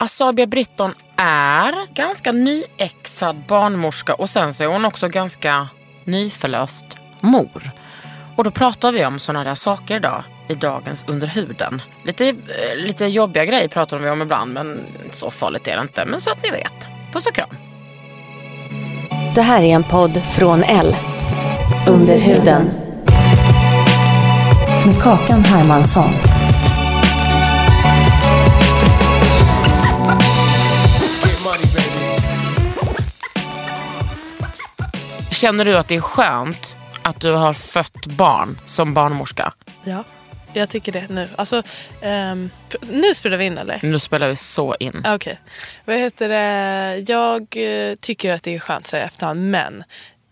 Asabia Britton är ganska nyexad barnmorska och sen så är hon också ganska nyförlöst mor. Och då pratar vi om sådana där saker idag i dagens Under huden. Lite, eh, lite jobbiga grejer pratar vi om ibland men så farligt är det inte. Men så att ni vet. Puss och kram. Det här är en podd från L. Under huden. Med Kakan Hermansson. Känner du att det är skönt att du har fött barn som barnmorska? Ja, jag tycker det nu. Alltså, pr- nu spelar vi in eller? Nu spelar vi så in. Ah, Okej. Vad heter det? Jag eh, tycker att det är skönt att säga efterhand. Men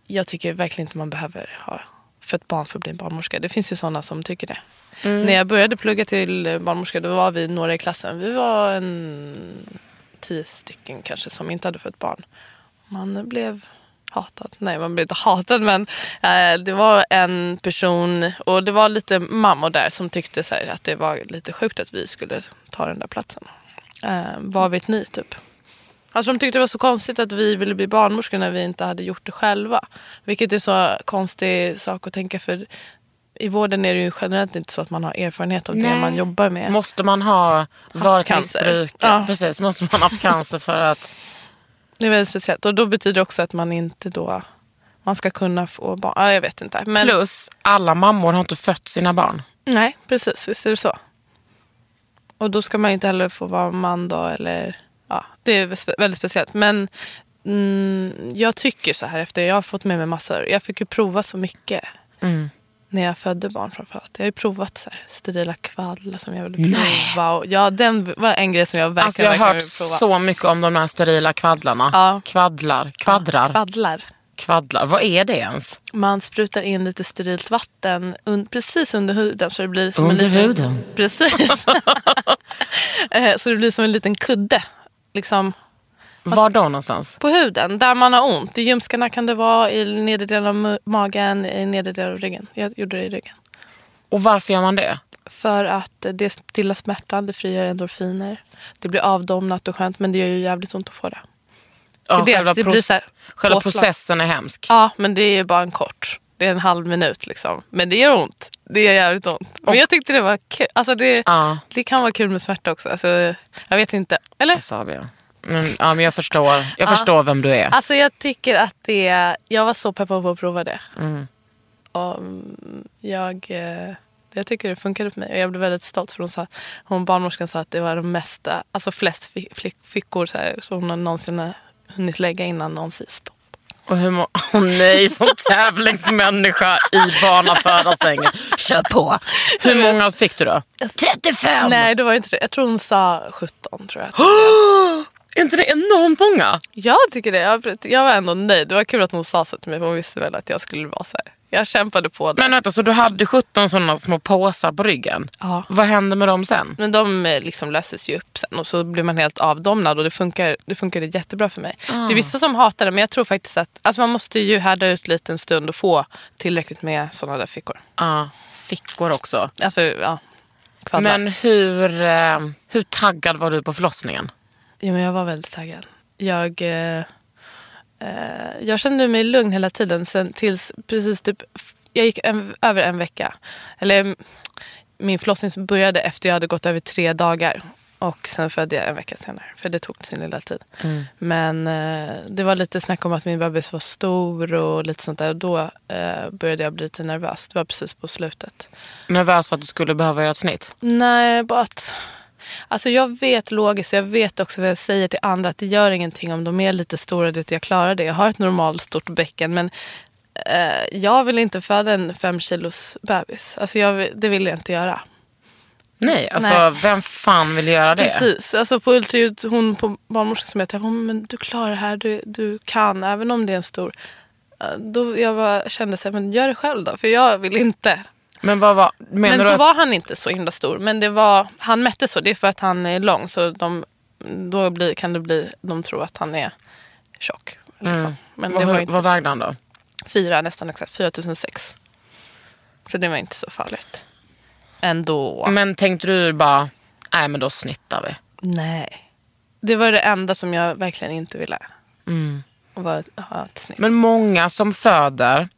jag tycker verkligen inte man behöver ha fött barn för att bli en barnmorska. Det finns ju sådana som tycker det. När jag började plugga till barnmorska då var vi några i klassen. Vi var en tio stycken kanske som inte hade fött barn. Man blev hatad. Nej, man blev inte hatad men eh, det var en person och det var lite mammor där som tyckte så här, att det var lite sjukt att vi skulle ta den där platsen. Eh, vad vet ni typ? Alltså de tyckte det var så konstigt att vi ville bli barnmorskor när vi inte hade gjort det själva. Vilket är så konstig sak att tänka för i vården är det ju generellt inte så att man har erfarenhet av det Nej. man jobbar med. Måste man ha varit missbrukare? Ja. Precis, måste man ha haft cancer för att... Det är väldigt speciellt och då betyder det också att man inte då man ska kunna få barn. Ja, jag vet inte. Men, Plus, alla mammor har inte fött sina barn. Nej, precis. Visst är det så. Och då ska man inte heller få vara man då eller ja, det är väldigt speciellt. Men mm, jag tycker så här efter jag har fått med mig massor. Jag fick ju prova så mycket när jag födde barn framförallt. Jag har ju provat så här, sterila kvaddlar som jag ville prova. Och, ja, den var en grej som jag verkligen, Alltså jag har hört så mycket om de här sterila kvaddlarna. Ja. Kvaddlar, kvaddrar, Kvaddlar. kvaddlar. Vad är det ens? Man sprutar in lite sterilt vatten un- precis under huden. Så det blir som Under en liten, huden? Precis. Eh, så det blir som en liten kudde. Liksom Var då någonstans? på huden, där man har ont. I ljumskarna kan det vara, i nedre delen av magen, i nedre delen av ryggen. Jag gjorde det i ryggen. Och varför gör man det? För att det stillar smärtan, det frigör endorfiner. Det blir avdomnat och skönt men det gör ju jävligt ont att få det. Ja, det, själva det blir så här, själva processen är hemsk. Ja, men det är bara en kort. Det är en halv minut liksom. Men det gör ont. Det gör jävligt ont. Men jag tyckte det var kul. Alltså det, Ja. det kan vara kul med smärta också. Alltså, jag vet inte. Eller? Sabia. Men, ja, men jag förstår, jag förstår vem du är. Alltså jag tycker att det... Jag var så peppad på att prova det. Mm. Och mm, jag, eh, jag tycker det funkade för mig. Och jag blev väldigt stolt för hon sa, hon barnmorskan sa att det var de mesta, alltså flest fickor så här, som hon någonsin har hunnit lägga innan någon säger stopp. Och hur må- Åh nej, som tävlingsmänniska i barnafödarsängen. Kör på. Hur många fick du då? 35! Nej, det var inte det. Jag tror hon sa 17 tror jag. Är inte det enormt många? Jag tycker det. Jag, jag var ändå nöjd. Det var kul att hon sa så till mig. För hon visste väl att jag skulle vara så här. Jag kämpade på det. Men vänta, så du hade 17 sådana små påsar på ryggen? Ja. Vad hände med dem sen? Men de eh, liksom löses ju upp sen och så blir man helt avdomnad och det funkar, det funkade jättebra för mig. Det är vissa som hatar det men jag tror faktiskt att alltså man måste ju härda ut lite en stund och få tillräckligt med sådana där fickor. Ja, fickor också. Alltså ja, kvaddlar. Men hur, eh, hur taggad var du på förlossningen? Ja, men jag var väldigt taggad. Jag, eh, eh, jag kände mig lugn hela tiden sen tills precis typ, jag gick en, över en vecka. Eller mm, min förlossning började efter jag hade gått över tre dagar. Och sen födde jag en vecka senare, för det tog sin lilla tid. Men eh, det var lite snack om att min bebis var stor och lite sånt där. Och då eh, började jag bli lite nervös. Det var precis på slutet. Nervös för att du skulle behöva göra ett snitt? Nej, bara att... Alltså jag vet logiskt och jag vet också vad jag säger till andra att det gör ingenting om de är lite stora. Det, jag klarar det. Jag har ett normalt stort bäcken. Men eh, jag vill inte föda en fem kilos bebis. Alltså jag, det vill jag inte göra. Nej, alltså Nej. vem fan vill göra det? Precis. Alltså på ultraljud, hon på barnmorskan som jag träffade, hon men du klarar det här, du, du kan, även om det är en stor. Eh, Då jag bara, kände så här, men gör det själv då, för jag vill inte. Men vad var, Men så att, var han inte så himla stor. Men det var, han mätte så, det är för att han är lång. Så de, då blir, kan det bli, de tror att han är tjock. Liksom. Men det vad, var inte vad vägde han då? Fyra, nästan exakt, 4006. Så det var inte så farligt. Ändå. Men tänkte du bara, nej men då snittar vi. Nej. Det var det enda som jag verkligen inte ville. Var att ha ett snitt. Men många som föder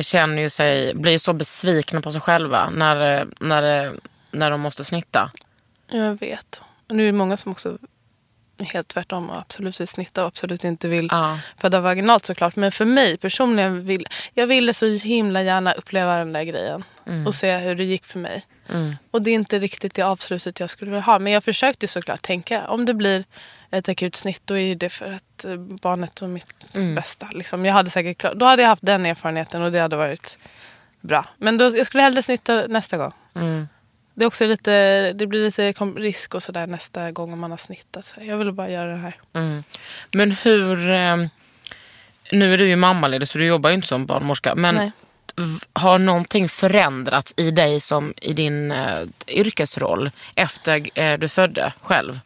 känner ju sig, blir så besvikna på sig själva när, när, när de måste snitta. Jag vet. Och nu är det många som också helt tvärtom och absolut vill snitta och absolut inte vill Ja. föda vaginalt såklart. Men för mig personligen, vill, jag ville så himla gärna uppleva den där grejen. Och se hur det gick för mig. Och det är inte riktigt det avslutet jag skulle vilja ha. Men jag försökte såklart tänka, om det blir ett akut snitt då är det för att eh, barnet och mitt bästa. Liksom. Jag hade säkert klar, då hade jag haft den erfarenheten och det hade varit bra. Men då, jag skulle hellre snitta nästa gång. Det, är också lite, det blir lite risk och sådär nästa gång om man har snittat. Jag ville bara göra det här. Men hur, eh, nu är du ju mammaledig så du jobbar ju inte som barnmorska. Men Nej. har någonting förändrats i dig som i din eh, yrkesroll efter eh, du födde själv?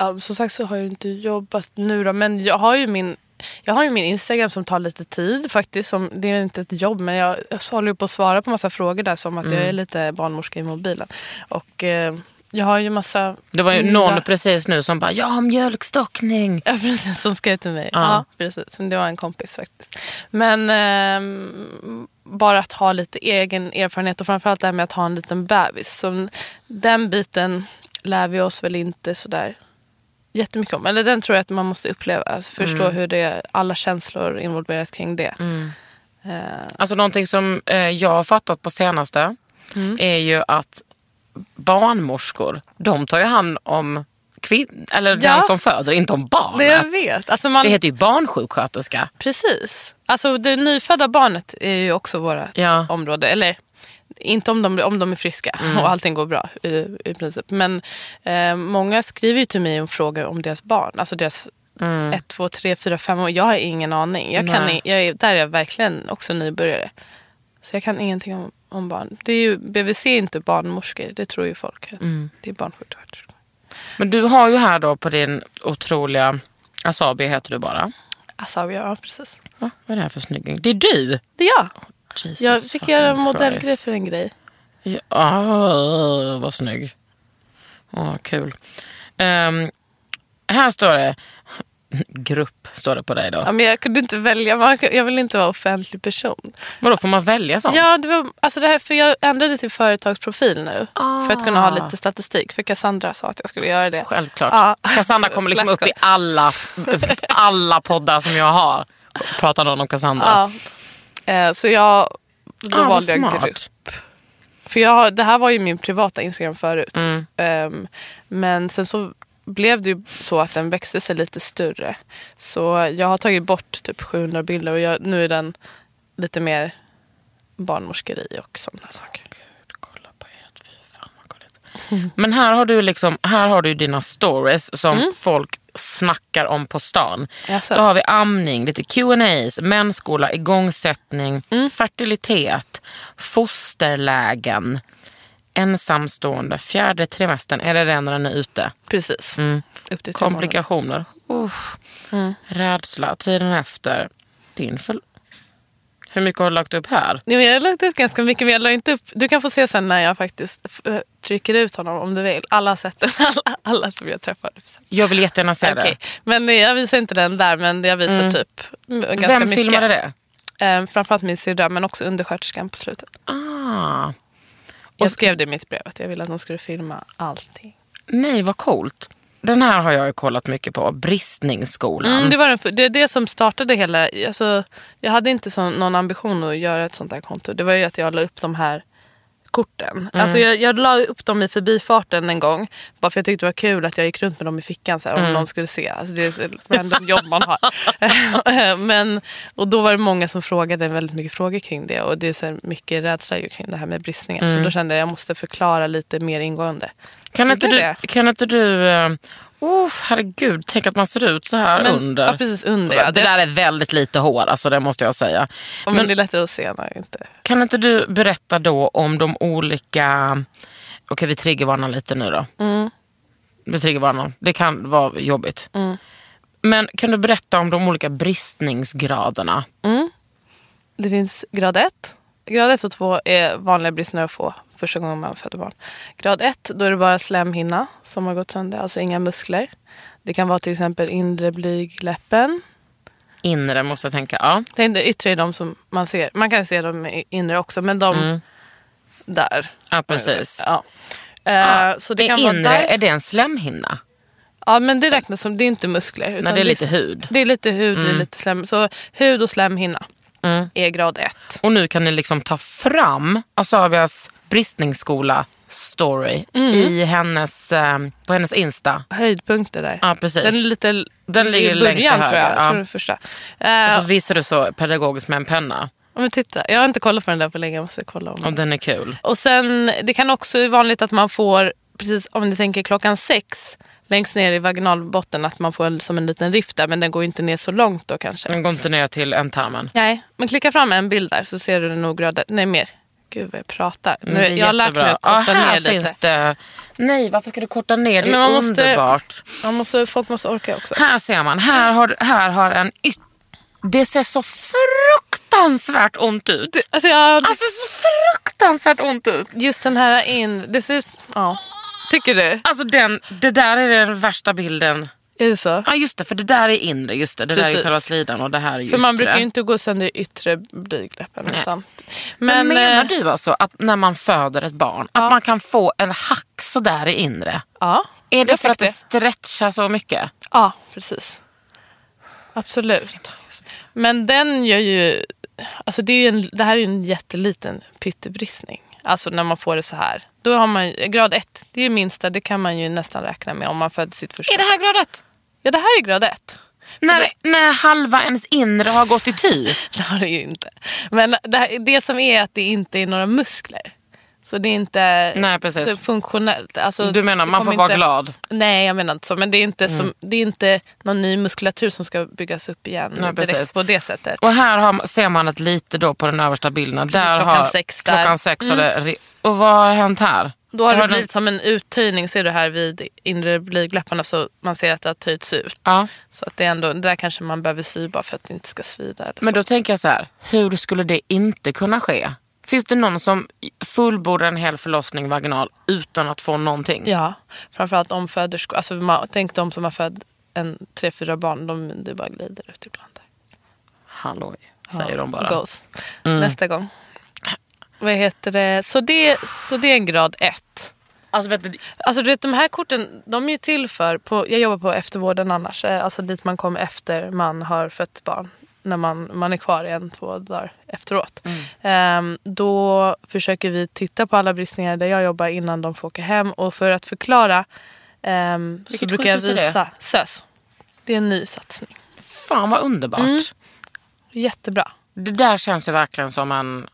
Ja, som sagt så har jag inte jobbat nu då, men jag har ju min jag har ju min Instagram som tar lite tid faktiskt. Som, det är inte ett jobb men jag, jag håller på att svara på massa frågor där som att jag är lite barnmorska i mobilen. Och eh, jag har ju massa... Det var ju nya- någon precis nu som bara, jag har mjölkstockning. Ja, precis. Som skrev till mig. Ja. Ja, precis. Det var en kompis faktiskt. Men ehm, bara att ha lite egen erfarenhet och framförallt det här med att ha en liten bebis. Som, den biten lär vi oss väl inte sådär jättemycket om. Eller den tror jag att man måste uppleva. Alltså förstå hur det alla känslor involverat kring det. Eh, Alltså någonting som eh, jag har fattat på senaste Mm. är ju att barnmorskor, de tar ju hand om kvinn- eller den Ja. som föder, inte om barnet. det jag vet. Alltså man, Det heter ju barnsjuksköterska. Precis. Alltså det nyfödda barnet är ju också våra Ja. område. Eller inte om de, om de är friska och allting går bra i, i princip. Men eh, många skriver ju till mig och frågar om deras barn. Alltså deras ett, två, tre, fyra, fem år. Jag har ingen aning. Jag kan, Nej. jag är, där är jag verkligen också nybörjare. Så jag kan ingenting om, om barn. Det är ju, BVC är inte barnmorskor. Det tror ju folk. Att Det är barnsjuksköterskor. Men du har ju här då på din otroliga Asabi heter du bara. Alltså, ja, precis. Va? Vad är det här för snygging? Det är du! Det är jag. Jesus Jag fick göra modellgrej för en grej. Ja, ah, vad snygg. Ah, kul. Ehm, här står det, grupp står det på dig då. Ja, men jag kunde inte välja. Jag vill inte vara offentlig person. Vadå, får man välja sånt? Ja, det var, alltså det här, för jag ändrade till företagsprofil nu. För att kunna ha lite statistik. För Cassandra sa att jag skulle göra det. Självklart. Ja. Cassandra kommer liksom upp i alla, alla poddar som jag har. Pratar någon om Cassandra? Ja. Eh, så jag, då Ah, valde jag smart. grupp. För jag, det här var ju min privata Instagram förut. Mm. Ehm, men sen så blev det ju så att den växte sig lite större. Så jag har tagit bort typ 700 bilder och jag, nu är den lite mer barnmorskeri och sådana saker. Men här har du liksom, här har du dina stories som folk snackar om på stan. Jaså? Då har vi amning, lite Q&As, mensskola, igångsättning, fertilitet, fosterlägen, ensamstående, fjärde trimestern, är det den när den är ute? Precis. Månader. Komplikationer, Uff. rädsla, tiden efter, din för... Hur mycket har du lagt upp här? Men jag har lagt upp ganska mycket men jag la inte upp. Du kan få se sen när jag faktiskt eh, trycker ut honom om du vill. Alla har sett den. Alla, alla som jag träffar. Jag vill jättegärna se Okej. det. Men jag visar inte den där men jag visar typ mm, ganska Vem mycket. filmade det? Eh, framförallt min syrra men också undersköterskan på slutet. Ah. Jag skrev det i mitt brev att jag ville att de skulle filma allting. Nej, vad coolt. Den här har jag ju kollat mycket på. Bristningsskolan. Mm, det var den, det det som startade hela... Alltså, jag hade inte så, någon ambition att göra ett sånt här konto. Det var ju att jag la upp de här korten. Mm. Alltså jag, jag la upp dem i förbifarten en gång. Bara för jag tyckte det var kul att jag gick runt med dem i fickan så här, om Mm. någon skulle se. Alltså det är ett random jobb man har. Men, och då var det många som frågade väldigt mycket frågor kring det. Och det är så mycket rädsla kring det här med bristningar. Mm. Så då kände jag att jag måste förklara lite mer ingående. Kan inte du... Kan inte du oh, herregud, tänk att man ser ut så här Men- under. ja, precis, under, ja. Det där är väldigt lite hår, alltså det måste jag säga. Men, Men det är lättare att se när inte... kan inte du berätta då om de olika... Okej, vi triggervarnar lite nu då. Mm. Vi triggervarnar. Det kan vara jobbigt. Men kan du berätta om de olika bristningsgraderna? Det finns grad 1. Grad 1 och 2 är vanliga bristningar att få första gången man föder barn. Grad 1, då är det bara slemhinna som har gått sönder, alltså inga muskler. Det kan vara till exempel inre blygdläppen. Inre måste jag tänka. Ja. Dig yttre är de som man ser. Man kan se dem i inre också, men de där. ja, precis. Ja. Eh, så det är kan vara inre, där. är det en slemhinna? Ja, men det räknas som, det är inte muskler. utan det är lite hud. Det är lite hud, det är lite slem. Så hud och slemhinna är grad 1. Och nu kan ni liksom ta fram Asabias bristningsskola story Mm. i hennes, eh, på hennes Insta. Höjdpunkter där. Ja, precis. Den lite Den ligger i längst till början tror jag. ja. tror det första. Och Eh, så visar du så pedagogiskt med en penna. men titta, jag har inte kollat på den där på länge. Jag måste kolla om Och den är kul. Och sen, det kan också vara vanligt att man får, precis om ni tänker klockan sex, längst ner i vaginalbotten, att man får en, som en liten rift där. Men den går inte ner så långt då kanske. Den går inte ner till ändtarmen. Nej, men klicka fram en bild där så ser du nog graden. Nej, mer. Gud vad jag pratar. Nu, Det jag har lärt mig att korta ja, här ner lite. finns det... Nej, varför ska du korta ner? Det är man måste- underbart. Man måste, folk måste orka också. Här ser man. Här har, här har en yt... Det ser så fruktansvärt ont ut. Alltså, ja, det- Alltså så fruktansvärt ont ut. just den här in... Det ser ut... Ja. Tycker du? Alltså den, det där är den värsta bilden. Är det så? Ja just det, för det där är inre. Just det, det där är själva slidan och det här är För man yttre. brukar ju inte gå sönder i yttre blygdläppen. Men, Men, menar eh, du alltså att när man föder ett barn, att man kan få en hack sådär i inre? Ja. Är det för att det stretchar så mycket? Ja, precis. Absolut. Men den gör ju... Alltså det, är ju en, det här är ju en jätteliten pyttebristning. Alltså när man får det så här. Då har man grad ett. Det är ju minsta. Det kan man ju nästan räkna med om man föder sitt första. Är det här grad ett? Ja, det här är grad ett. När, när halva ens inre har gått i ty? Det har det ju inte. Men det, det som är att det inte är några muskler. Så det är inte Nej, precis. så funktionellt. Alltså, Du menar det man får vara inte- glad? Mm. Nej, jag menar inte så. Men det är inte, som, det är inte någon ny muskulatur som ska byggas upp igen Nej, direkt precis. på det sättet. Och här har, ser man ett lite då på den översta bilden. Där klockan har, sex där. Mm. Klockan sex har det, och vad har hänt här? Då har det den- blivit som en uttöjning ser du här vid inre blygdläpparna så man ser att det har töjts ut. Ja. Så att det är ändå, där kanske man behöver sy bara för att det inte ska svida. Eller Men så. då tänker jag så här, hur skulle det inte kunna ske? Finns det någon som fullbordar en hel förlossning vaginal utan att få någonting? Ja, framförallt omföderskor. Alltså, man, tänk de som har fött en tre, fyra barn. De, det bara glider ut ibland. Halloj, säger de bara. Goes. Nästa gång. Vad heter det? Så, det? så det är en grad ett. Alltså, vet du, Alltså du vet, de här korten de är ju till för, på, jag jobbar på eftervården annars, eh, alltså dit man kommer efter man har fött barn. När man, man är kvar en, två dagar efteråt. Ehm, då försöker vi titta på alla bristningar där jag jobbar innan de får åka hem. Och för att förklara ehm, så brukar jag är det? visa SÖS. Det är en ny satsning. fan vad underbart. Mm. Jättebra. Det där känns ju verkligen som en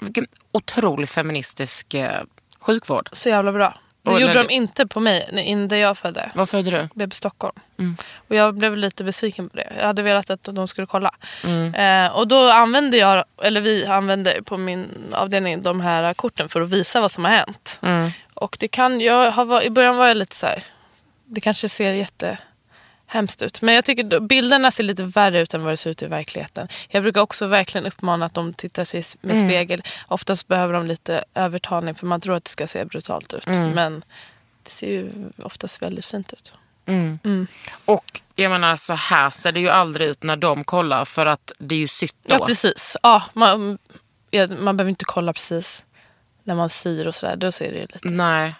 vilken otrolig feministisk eh, sjukvård. Så jävla bra. Det gjorde de inte på mig där jag födde. Vad födde du? BB Stockholm. Mm. Och jag blev lite besviken på det. Jag hade velat att de skulle kolla. Mm. Eh, och då använde jag, eller vi använder på min avdelning de här korten för att visa vad som har hänt. Mm. Och det kan, jag har, var- i början var jag lite så här, det kanske ser jättehemskt ut. Men jag tycker bilderna ser lite värre ut än vad det ser ut i verkligheten. Jag brukar också verkligen uppmana att de tittar sig med Mm. spegel. Oftast behöver de lite övertalning för man tror att det ska se brutalt ut. Mm. Men det ser ju oftast väldigt fint ut. Och jag menar så här ser det ju aldrig ut när de kollar för att det är ju sytt då. Ja precis. Ja, man, ja, man behöver inte kolla precis när man syr och sådär. Då ser det ju lite... Nej.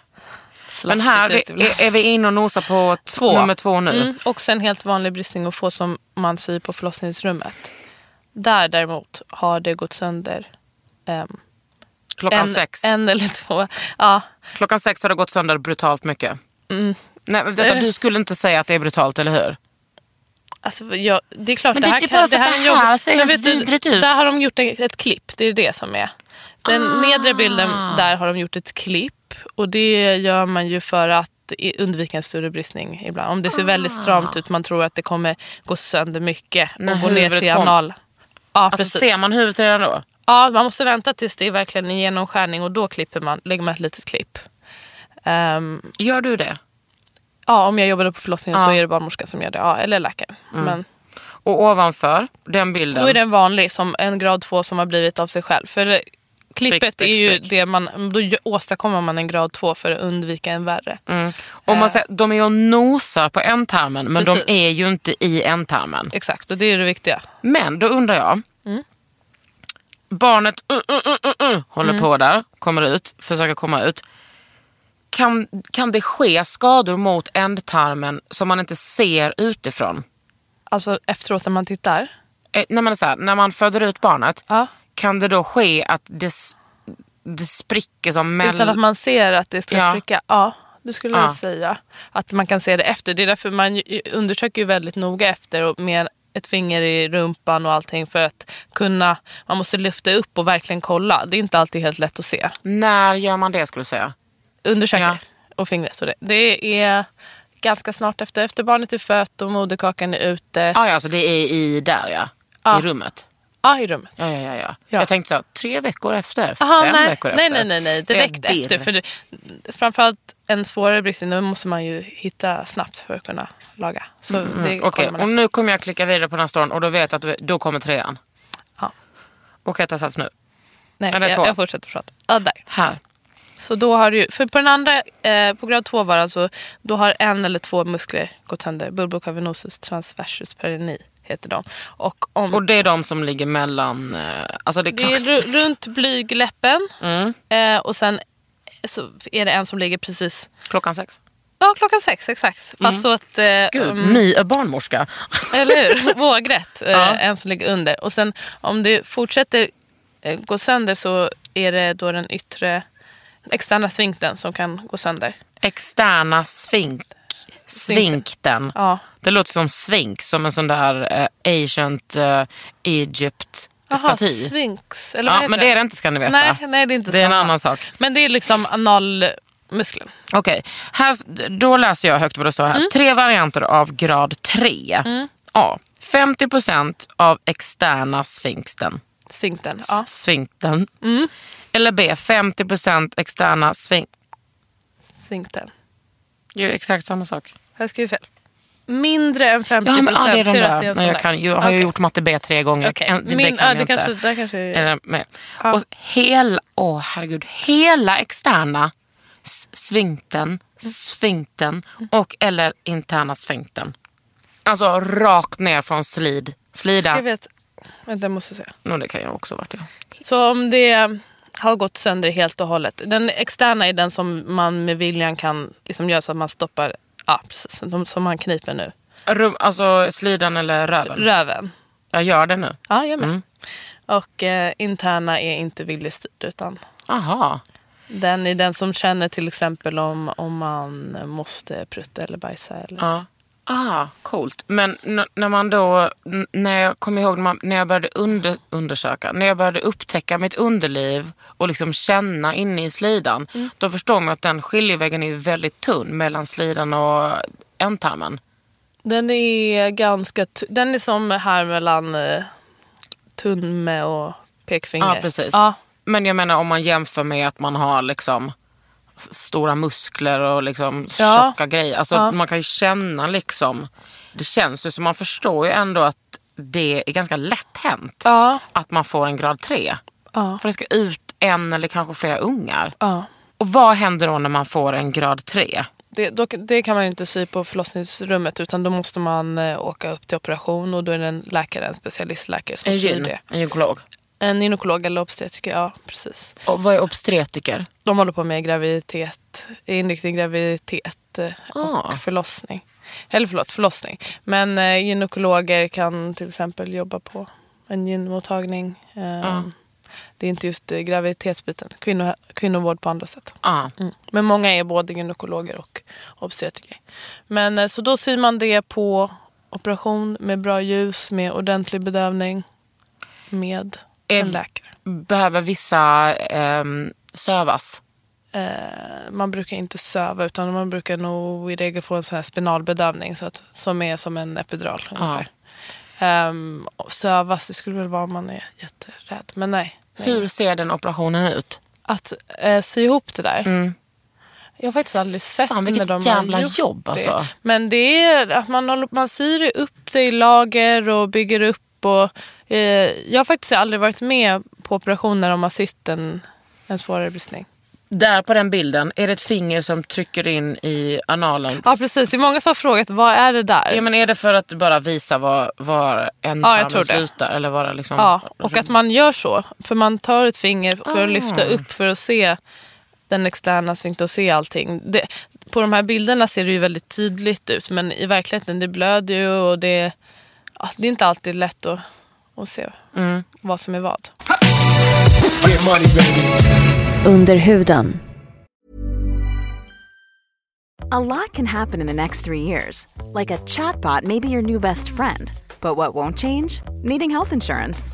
Men här är, är vi inne och nosar på två. nummer två nu. Mm, också en helt vanlig bristning att få som man syr på förlossningsrummet. Där däremot har det gått sönder ehm, Klockan en, sex. en eller två. Ja, Klockan sex har det gått sönder brutalt mycket. Nej, men vänta, du skulle inte säga att det är brutalt, eller hur? alltså, jag, det är klart Men det det- här det är kan- bara för att är det jobb- här ser helt vidrigt ut. Där har de gjort ett, ett klipp, det är det som är. Den Ah. nedre bilden, där har de gjort ett klipp. Och det gör man ju för att undvika en större bristning ibland. Om det ser väldigt stramt ut, man tror att det kommer gå sönder mycket När och gå ner till anal. Ja, Alltså precis. ser man huvudet redan då? Ja, man måste vänta tills det är verkligen en genomskärning och då klipper man, lägger man ett litet klipp. Ehm, Gör du det? ja, om jag jobbade på förlossningen Ja. så är det barnmorska som gör det. Ja, eller läkare. Men Och ovanför den bilden. då är det en vanlig, som en grad 2 som har blivit av sig själv. För klippet Sprick, är ju sprick. det man, då åstadkommer man en grad 2 för att undvika en värre. Mm. Om man säger, de är och nosar på ändtarmen men Precis. de är ju inte i ändtarmen. Exakt, och det är det viktiga. Men då undrar jag. Mm. Barnet uh, uh, uh, uh, uh, håller på där, kommer ut, försöker komma ut. Kan, kan det ske skador mot ändtarmen som man inte ser utifrån? Alltså efteråt när man tittar. Eh, när, man är så här, när man föder ut barnet, Ja. Kan det då ske att det, det spricker som mellan... Utan att man ser att det ska Ja. spricka. Ja, det skulle Ja. jag säga. Att man kan se det efter. Det är därför man undersöker ju väldigt noga efter och med ett finger i rumpan och allting för att kunna, man måste lyfta upp och verkligen kolla. Det är inte alltid helt lätt att se. När gör man det skulle du säga? Undersöker Ja. och fingret och det. Det är ganska snart efter, efter barnet är fött och moderkakan är ute. Ah, ja, alltså det är i där Ja. i rummet. Ja, i rummet. Ja, ja, ja, ja. Ja. Jag tänkte så, här, tre veckor efter, Aha, fem nej. veckor nej, efter. nej, nej, nej, Det direkt efter. För det, framförallt en svårare bristning, då måste man ju hitta snabbt för att kunna laga. Så det Mm, Okej, kollar man och nu kommer jag klicka vidare på den här storyn och då vet jag att du- då kommer trean. Ja. Och har satts nu. Nej, det jag, två. jag fortsätter prata. Ja, där. Här. Så då har du för på den andra, eh, på grad 2 var det alltså, då har en eller två muskler gått sönder. Bulbocavenosus transversus pereni heter de. Och om, Och det är de som ligger mellan... eh, Alltså det, det är ru- runt blygläppen mm, eh, och sen så är det en som ligger precis, klockan sex. ja klockan sex exakt. Fast så att, eh, Gud, mm, ni är barnmorska. eller hur, vågrätt, eh, Ja. en som ligger under. Och sen om det fortsätter eh, gå sönder så är det då den yttre externa sfinkten som kan gå sönder. Externa svink, svinkten. Ja. Det låter som svink, som en sån där eh, ancient eh, Egypt Jaha, staty. Sphinx. Eller vad Ja, men det är det inte ska ni veta. Nej, nej, det är inte Det är en annan sak. Men det är liksom analmuskeln. Okej, här, då läser jag högt vad det står här. Tre varianter av grad 3. A. 50% av externa sfinkten. Sfinkten. Ja. Sfinkten. Eller B. 50% externa svink... Sfinkten. Är ju exakt samma sak. Har jag skrivit fel? Mindre än 50 Ja, men, procent. ja, det är de att där. det är Nej, jag, kan, jag har ju Okej. gjort matte B tre gånger. En- Det, Min, det kan ja, jag det inte. kanske, där kanske... Är det med? Ja. Och hela, åh herregud, hela externa s- sfinkten, och eller interna sfinkten. Alltså rakt ner från slid. Slida. Jag vet. Vänta, jag måste se. No, det kan jag också varit. Ja. Så om det har gått sönder helt och hållet. Den externa är den som man med viljan kan liksom göra så att man stoppar. Ja, precis. De som man kniper nu. Rum, alltså slidan eller röven. Röven. jag gör det nu. Ja, jag med. Mm. Och eh, interna är inte viljestyrd utan Aha. den är den som känner till exempel om, om man måste prutta eller bajsa. Eller... Ja. Ah, coolt. Men när man då, när jag kommer ihåg när, man, när jag började under, undersöka, när jag började upptäcka mitt underliv och liksom känna inne i slidan, då förstår man att den skiljeväggen är väldigt tunn mellan slidan och ändtarmen. Den är ganska... Den är som här mellan eh, tumme och pekfinger. Ja, precis. Ja, Men jag menar om man jämför med att man har liksom stora muskler och liksom Ja. tjocka grejer. Alltså Ja. man kan ju känna liksom, det känns ju som man förstår ju ändå att det är ganska lätt hänt ja, att man får en grad 3. ja, För det ska ut en eller kanske flera ungar. ja. Och vad händer då när man får en grad 3? Det, då, det kan man inte sy på förlossningsrummet utan då måste man eh, åka upp till operation och då är det en läkare, en specialistläkare som En syr gyn, det. en gynekolog. En gynekolog eller obstetriker, ja precis. Och vad är obstetriker? De håller på med graviditet, inriktning graviditet eh, Ah. och förlossning. Eller förlåt, förlossning. Men eh, gynekologer kan till exempel jobba på en gynmottagning. Eh, Ah. Det är inte just eh, graviditetsbiten. Kvinno, kvinnovård på andra sätt. Ah. Mm. Men många är både gynekologer och obstetriker. Men eh, så då syr man det på operation med bra ljus, med ordentlig bedövning. Med Är-. Behöver vissa ehm, sövas? Eh, man brukar inte söva utan man brukar nog i regel få en sån här spinalbedövning så att, som är som en epidural ungefär. Um, sövas, det skulle väl vara om man är jätterädd. Men nej. nej. Hur ser den operationen ut? Att eh, sy ihop det där. Jag har faktiskt aldrig sett Fan, när de jävla har gjort jobb, det. alltså. Men det är att man, håller, man syr upp det i lager och bygger upp. Och, eh, jag har faktiskt aldrig varit med på operationer om man har sytt en, en svårare bristning. Där på den bilden, är det ett finger som trycker in i analen? Ja precis, det är många som har frågat vad är det där? Ja, men är det för att bara visa var, var en Ja, tror det. slutar? Eller var liksom... Ja, och att man gör så. För man tar ett finger för Ah. att lyfta upp för att se den externa sfinkter och se allting. Det, på de här bilderna ser det ju väldigt tydligt ut men i verkligheten det blöder ju och det, ja, det är inte alltid lätt att, att se Mm. vad som är vad. Under huden. A lot can happen in the next three years. Like a chatbot may be your new best friend. But what won't change? Needing health insurance.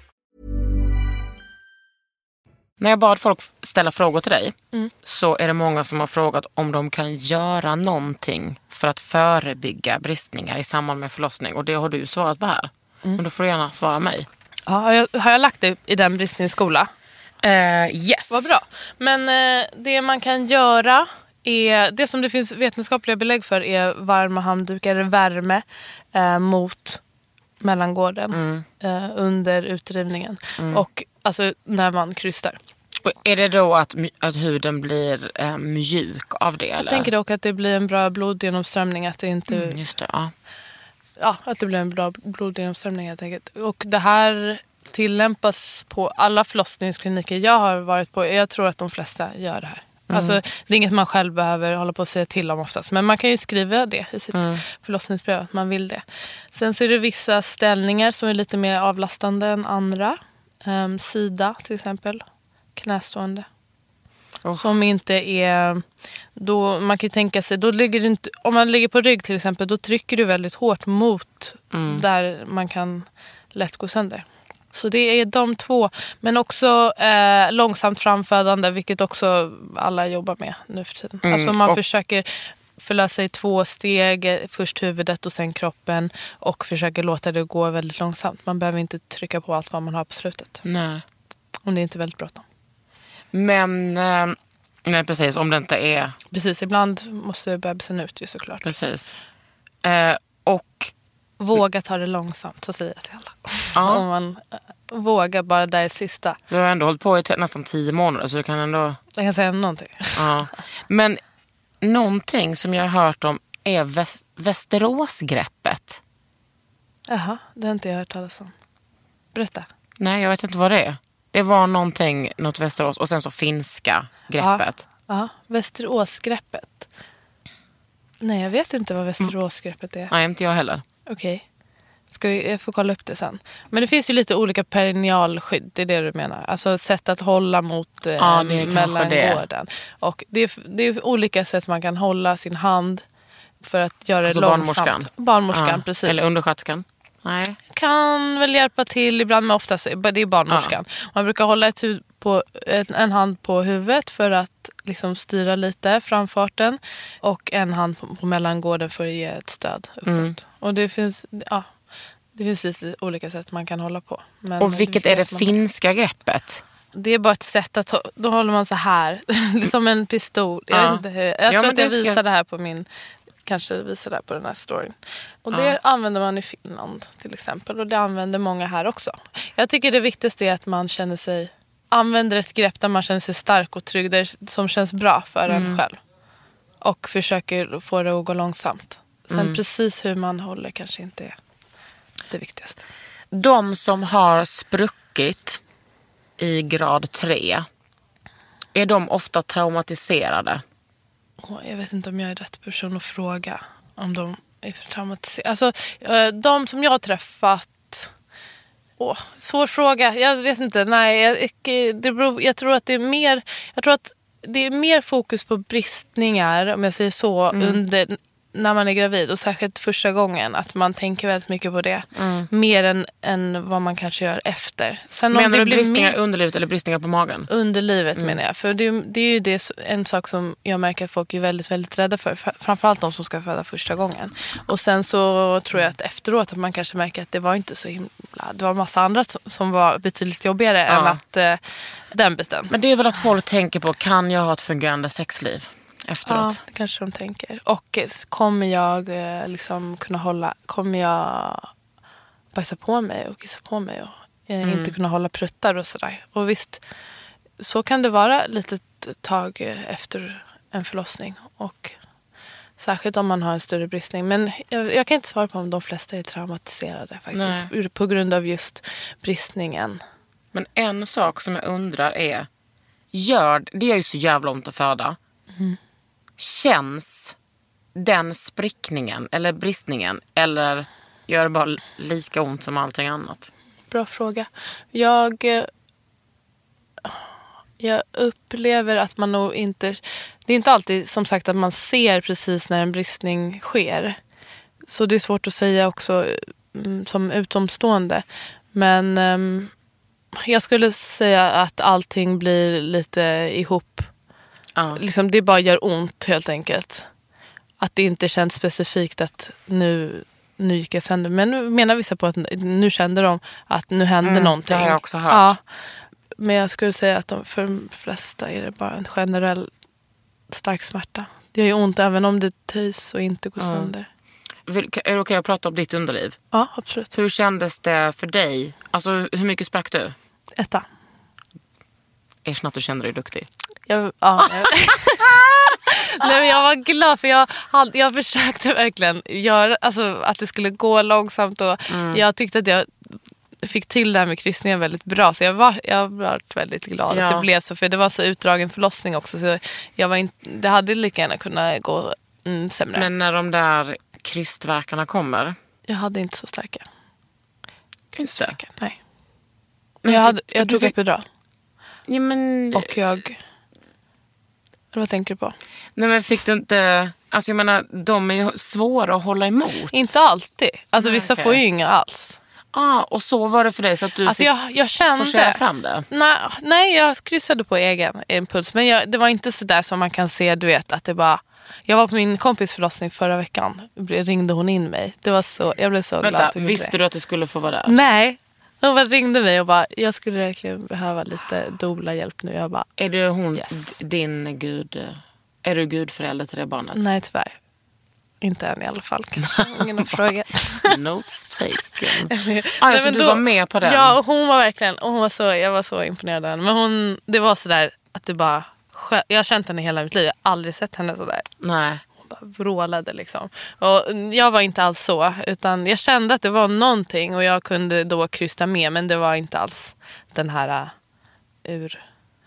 När jag bad folk ställa frågor till dig Mm. så är det många som har frågat om de kan göra någonting för att förebygga bristningar i samband med förlossning. Och det har du svarat på här. Mm. Men då får du gärna svara mig. Ja, har, jag, har jag lagt det i den bristningsskola? Uh, yes. Vad bra. Men eh, det man kan göra är, det som det finns vetenskapliga belägg för är varma handdukar, värme eh, mot mellangården eh, under utdrivningen. Och alltså när man krystar. Och är det då att, att huden blir eh, mjuk av det? Jag eller? tänker dock att det blir en bra blodgenomströmning. Att det, inte, Mm, Just det, ja. ja, att det blir en bra blodgenomströmning helt enkelt. Och det här tillämpas på alla förlossningskliniker jag har varit på. Jag tror att de flesta gör det här. Alltså, det är inget man själv behöver hålla på och säga till om oftast. Men man kan ju skriva det i sitt förlossningsbrev att man vill det. Sen så är det vissa ställningar som är lite mer avlastande än andra. Um, sida till exempel. Knästående. Oh. Som inte är... Då, man kan tänka sig, då ligger inte, om man ligger på rygg till exempel, då trycker du väldigt hårt mot där man kan lätt gå sönder. Så det är de två. Men också eh, långsamt framfödande, vilket också alla jobbar med nu för tiden. Mm, Alltså man och- försöker förlösa i två steg, eh, först huvudet och sen kroppen. Och försöker låta det gå väldigt långsamt. Man behöver inte trycka på allt vad man har på slutet. Nej. Om det inte är väldigt bråttom. Men, eh, nej precis, om det inte är Precis, ibland måste bebisen ut ju såklart. precis. Eh, och Våga ta det långsamt, så säger jag till alla. Ja. Om man eh, vågar bara där i sista. du har ändå hållit på i nästan tio månader så du kan ändå... Jag kan säga någonting. Ja. Men någonting som jag har hört om är väst, Västeråsgreppet. Jaha, det har inte jag hört talas om. Berätta. Nej, jag vet inte vad det är. Det var någonting, något Västerås och sen så finska greppet. Ja, ja. Västeråsgreppet. Nej, jag vet inte vad Västeråsgreppet är. Nej, inte jag heller. Okej. Ska vi, jag får kolla upp det sen. Men det finns ju lite olika perinealskydd, det är det du menar? Alltså sätt att hålla mot eh, Ja, det är kanske mellangården. Och det är, det är olika sätt man kan hålla sin hand för att göra Alltså det långsamt. barnmorskan? Barnmorskan, Ja. precis. Eller undersköterskan? Nej. kan väl hjälpa till ibland, men oftast det är barnmorskan. Man brukar hålla ett huvud på, en hand på huvudet för att liksom styra lite framfarten och en hand på, på mellangården för att ge ett stöd uppåt. Mm. Och det finns, ja, det finns lite olika sätt man kan hålla på. Men Och vilket är det man- finska greppet? Det är bara ett sätt att, då håller man så här, som en pistol. Jag, Ja. jag Ja, tror att jag ska- visar det här på min, kanske visar det här på den här storyn. Och det använder man i Finland till exempel och det använder många här också. Jag tycker det viktigaste är att man känner sig, använder ett grepp där man känner sig stark och trygg, där, som känns bra för Mm. en själv. Och försöker få det att gå långsamt. Sen Mm. precis hur man håller kanske inte är det viktigaste. De som har spruckit i grad 3, är de ofta traumatiserade? Jag vet inte om jag är rätt person att fråga om de är för traumatiserade. Alltså, eh, de som jag har träffat... Åh, svår fråga. Jag vet inte. Nej, jag, det beror, jag tror att det är mer... Jag tror att det är mer fokus på bristningar, om jag säger så, under, när man är gravid. Och särskilt första gången. Att man tänker väldigt mycket på det. Mer än, än vad man kanske gör efter. Sen Menar det du blir bristningar i underlivet eller bristningar på magen? Underlivet menar jag. För det, det är ju det, en sak som jag märker att folk är väldigt, väldigt rädda för. Framförallt de som ska föda första gången. Och sen så tror jag att efteråt att man kanske märker att det var inte så himla... Det var massa andra som, som var betydligt jobbigare än att eh, den biten. Men det är väl att folk tänker på, kan jag ha ett fungerande sexliv Ja, efteråt? det kanske de tänker. Och eh, kommer jag eh, liksom kunna hålla... Kommer jag bajsa på mig och kissa på mig och eh, inte kunna hålla pruttar och sådär. Och visst, så kan det vara lite tag efter en förlossning. Och särskilt om man har en större bristning. Men jag, jag kan inte svara på om de flesta är traumatiserade faktiskt. Ur- På grund av just bristningen. Men en sak som jag undrar är, gör, det gör ju så jävla ont att föda. Känns den sprickningen eller bristningen eller gör det bara lika ont som allting annat? Bra fråga. Jag, eh, jag upplever att man nog inte... Det är inte alltid som sagt att man ser precis när en bristning sker. Så det är svårt att säga också mm, som utomstående. Men um, jag skulle säga att allting blir lite ihop. Ja. Liksom, det bara gör ont helt enkelt. Att det inte känns specifikt att nu, nu gick jag sönder. Men nu menar vissa på att nu kände de att nu hände någonting. det har jag också hört. Ja. Men jag skulle säga att de, för de flesta är det bara en generell stark smärta. Det gör ju ont även om det töjs och inte går sönder. Vill- Är det okej att prata om ditt underliv? Ja, absolut. Hur kändes det för dig? Alltså hur mycket sprack du? Etta. Erkänn att du kände dig duktig. Jag, ja, jag, Nej, jag var glad för jag, hade, jag försökte verkligen göra alltså, att det skulle gå långsamt. Och Jag tyckte att jag fick till det här med kryssningen väldigt bra. Så jag var, jag var väldigt glad Ja. att det blev så. För det var så utdragen förlossning också. Så jag var inte, det hade lika gärna kunnat gå mm, sämre. Men när de där krystverkarna kommer. jag hade inte så starka Inte? Nej. Men jag, hade, jag tog fick- epidural. Ja, men, Och jag... Vad tänker du på? nej, men fick du inte... Alltså jag menar, de är ju svåra att hålla emot. Inte alltid. Alltså Nej, vissa okej. får ju inga alls. Ah, och så var det för dig så att du Alltså fick jag, jag kände... fram det? Nej, nej, jag kryssade på egen impuls. Men jag, det var inte så där som man kan se, du vet, att det bara... Jag var på min kompis förlossning förra veckan. Ringde hon in mig. Det var så, jag blev så glad. Vänta, gjorde visste du att du skulle få vara där? Nej. Hon bara ringde mig och bara, jag skulle verkligen behöva lite doula-hjälp nu. Jag bara, Är du hon, Yes. din gud... Är du gudförälder till det barnet? nej tyvärr. Inte än i alla fall kanske. Ingen har frågat. Notes taken. ah, Nej, ja, så men du då- var med på den? Ja, och hon var verkligen, och hon var så, jag var så imponerad av henne. Men hon, det var sådär att det bara, jag har känt henne hela mitt liv. Jag har aldrig sett henne sådär. Nej. Bara vrålade liksom. Och jag var inte alls så. Utan jag kände att det var någonting och jag kunde då krysta med. Men det var inte alls den här uh, ur...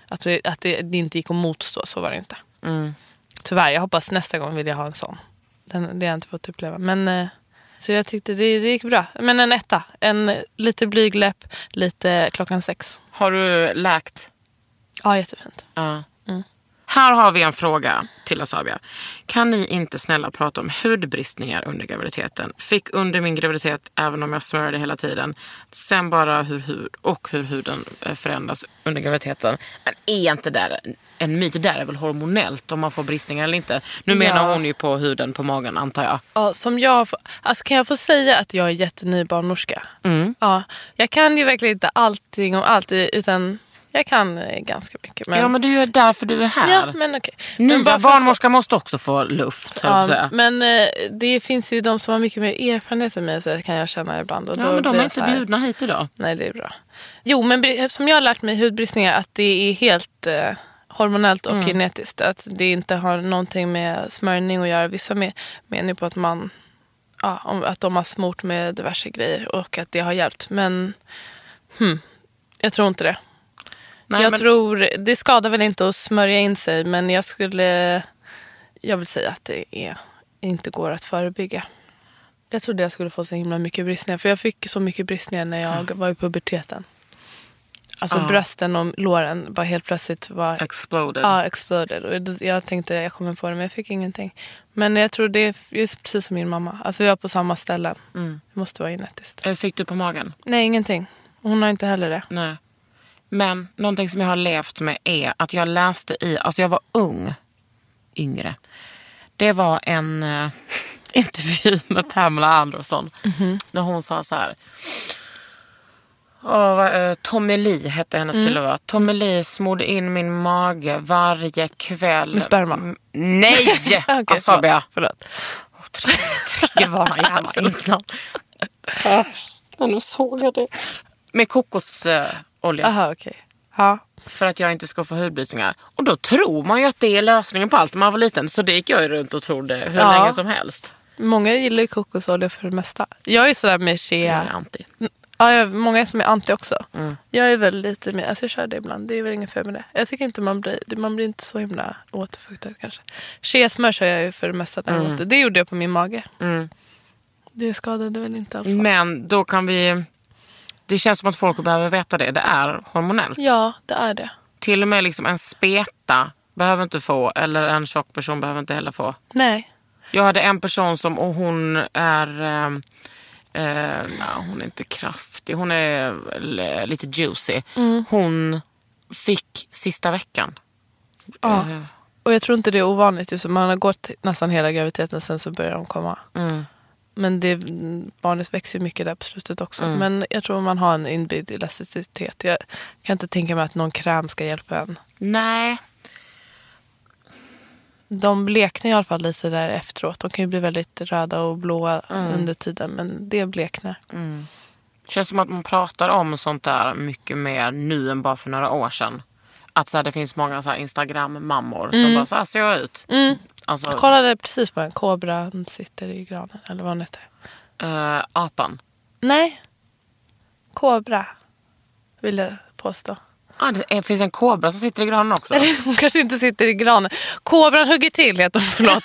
Att, det, att det, det inte gick att motstå, så var det inte. Mm. Tyvärr, jag hoppas nästa gång vill jag ha en sån. Den, det har jag inte fått uppleva. Men, eh, så jag tyckte det, det gick bra. Men en etta. En, lite blygläpp, lite klockan sex. Har du läkt? Ja, jättefint. Ja. Mm. Här har vi en fråga till Asabia. Kan ni inte snälla prata om hudbristningar under graviditeten? Fick under min graviditet även om jag smörjde hela tiden. Sen bara hur hud och hur huden eh, förändras under graviditeten. Men är inte där en myt? Det där är väl hormonellt om man får bristningar eller inte? Nu menar Ja. hon ju på huden på magen antar jag. Ja, som jag, alltså kan jag få säga att jag är jätteny barnmorska? Ja, jag kan ju verkligen inte allting om allt utan jag kan eh, ganska mycket. Men, Ja men det är ju därför du är här. ja, men. Men Nya bara för att barnmorskor måste också få luft. Ja, säga. men eh, det finns ju de som har mycket mer erfarenhet än mig så det kan jag känna ibland. Och Ja, men de är inte här- bjudna hit idag. Nej, det är bra. Jo, men bri- som jag har lärt mig hudbristningar att det är helt eh, hormonellt och Mm. genetiskt. Att det inte har någonting med smörjning att göra. Vissa me- menar ju på att man ja, att de har smort med diverse grejer och att det har hjälpt. Men hmm, jag tror inte det. Nej, jag men- tror, det skadar väl inte att smörja in sig men jag skulle, jag vill säga att det är, inte går att förebygga. Jag trodde jag skulle få så himla mycket bristningar för jag fick så mycket bristningar när jag var i puberteten. Alltså Ja. brösten och låren bara helt plötsligt var Exploded. ja, exploded. Och jag tänkte jag kommer få det men jag fick ingenting. Men jag tror det är just precis som min mamma. Alltså vi var på samma ställen. Mm. Det måste vara genetiskt. Eh, Fick du på magen? Nej, ingenting. Hon har inte heller det. Nej. Men någonting som jag har levt med är att jag läste i, alltså jag var ung, yngre. Det var en eh, intervju med Pamela Anderson. Där hon sa så här. Vad, eh, Tommy Lee hette hennes kille va? Tommy Lee smorde in min mage varje kväll. Med sperma? Mm, Nej! Okej, Asabia. Förlåt. Triggervarna gärna innan. Ja, nu såg jag det. Med kokosolja. Aha, okej. Ja. för att jag inte ska få hudbristningar. Och då tror man ju att det är lösningen på allt när man var liten. Så det gick jag ju runt och trodde hur Ja. länge som helst. Många gillar ju kokosolja för det mesta. Jag är sådär med Jag shea. är anti. Ja, jag, många som är anti också. Mm. Jag är väl lite mer, alltså jag kör det ibland. Det är väl inget fel med det. Jag tycker inte man blir, man blir inte så himla återfuktad kanske. Shea-smör kör jag ju för det mesta däremot. Det gjorde jag på min mage. Mm. Det skadade väl inte fall. Men då kan vi... Det känns som att folk behöver veta det. Det är hormonellt. Ja, det är det. Till och med liksom en speta behöver inte få. Eller en tjock person behöver inte heller få. Nej. Jag hade en person som, och hon är... Eh, eh, nej, hon är inte kraftig. Hon är eh, lite juicy. Mm. Hon fick sista veckan. Ja. Eh, Och jag tror inte det är ovanligt. Just, man har gått nästan hela graviditeten sen så börjar de komma. Mm. Men det, barnet växer ju mycket där på slutet också. Men jag tror man har en inbyggd elasticitet. Jag kan inte tänka mig att någon kräm ska hjälpa en. Nej. De bleknar i alla fall lite där efteråt. De kan ju bli väldigt röda och blåa under tiden. Men det bleknar. känns som att man pratar om sånt där mycket mer nu än bara för några år sedan. Att så här, det finns många så Instagram-mammor som bara så här ser jag ut. Alltså, Jag kollade precis på en kobra. Den sitter i granen. Eller vad den heter. eh, apan. Nej. Kobra. Vill jag påstå. Ah, det finns en kobra som sitter i granen också. Eller hon kanske inte sitter i granen. Kobran hugger till heter hon. Förlåt.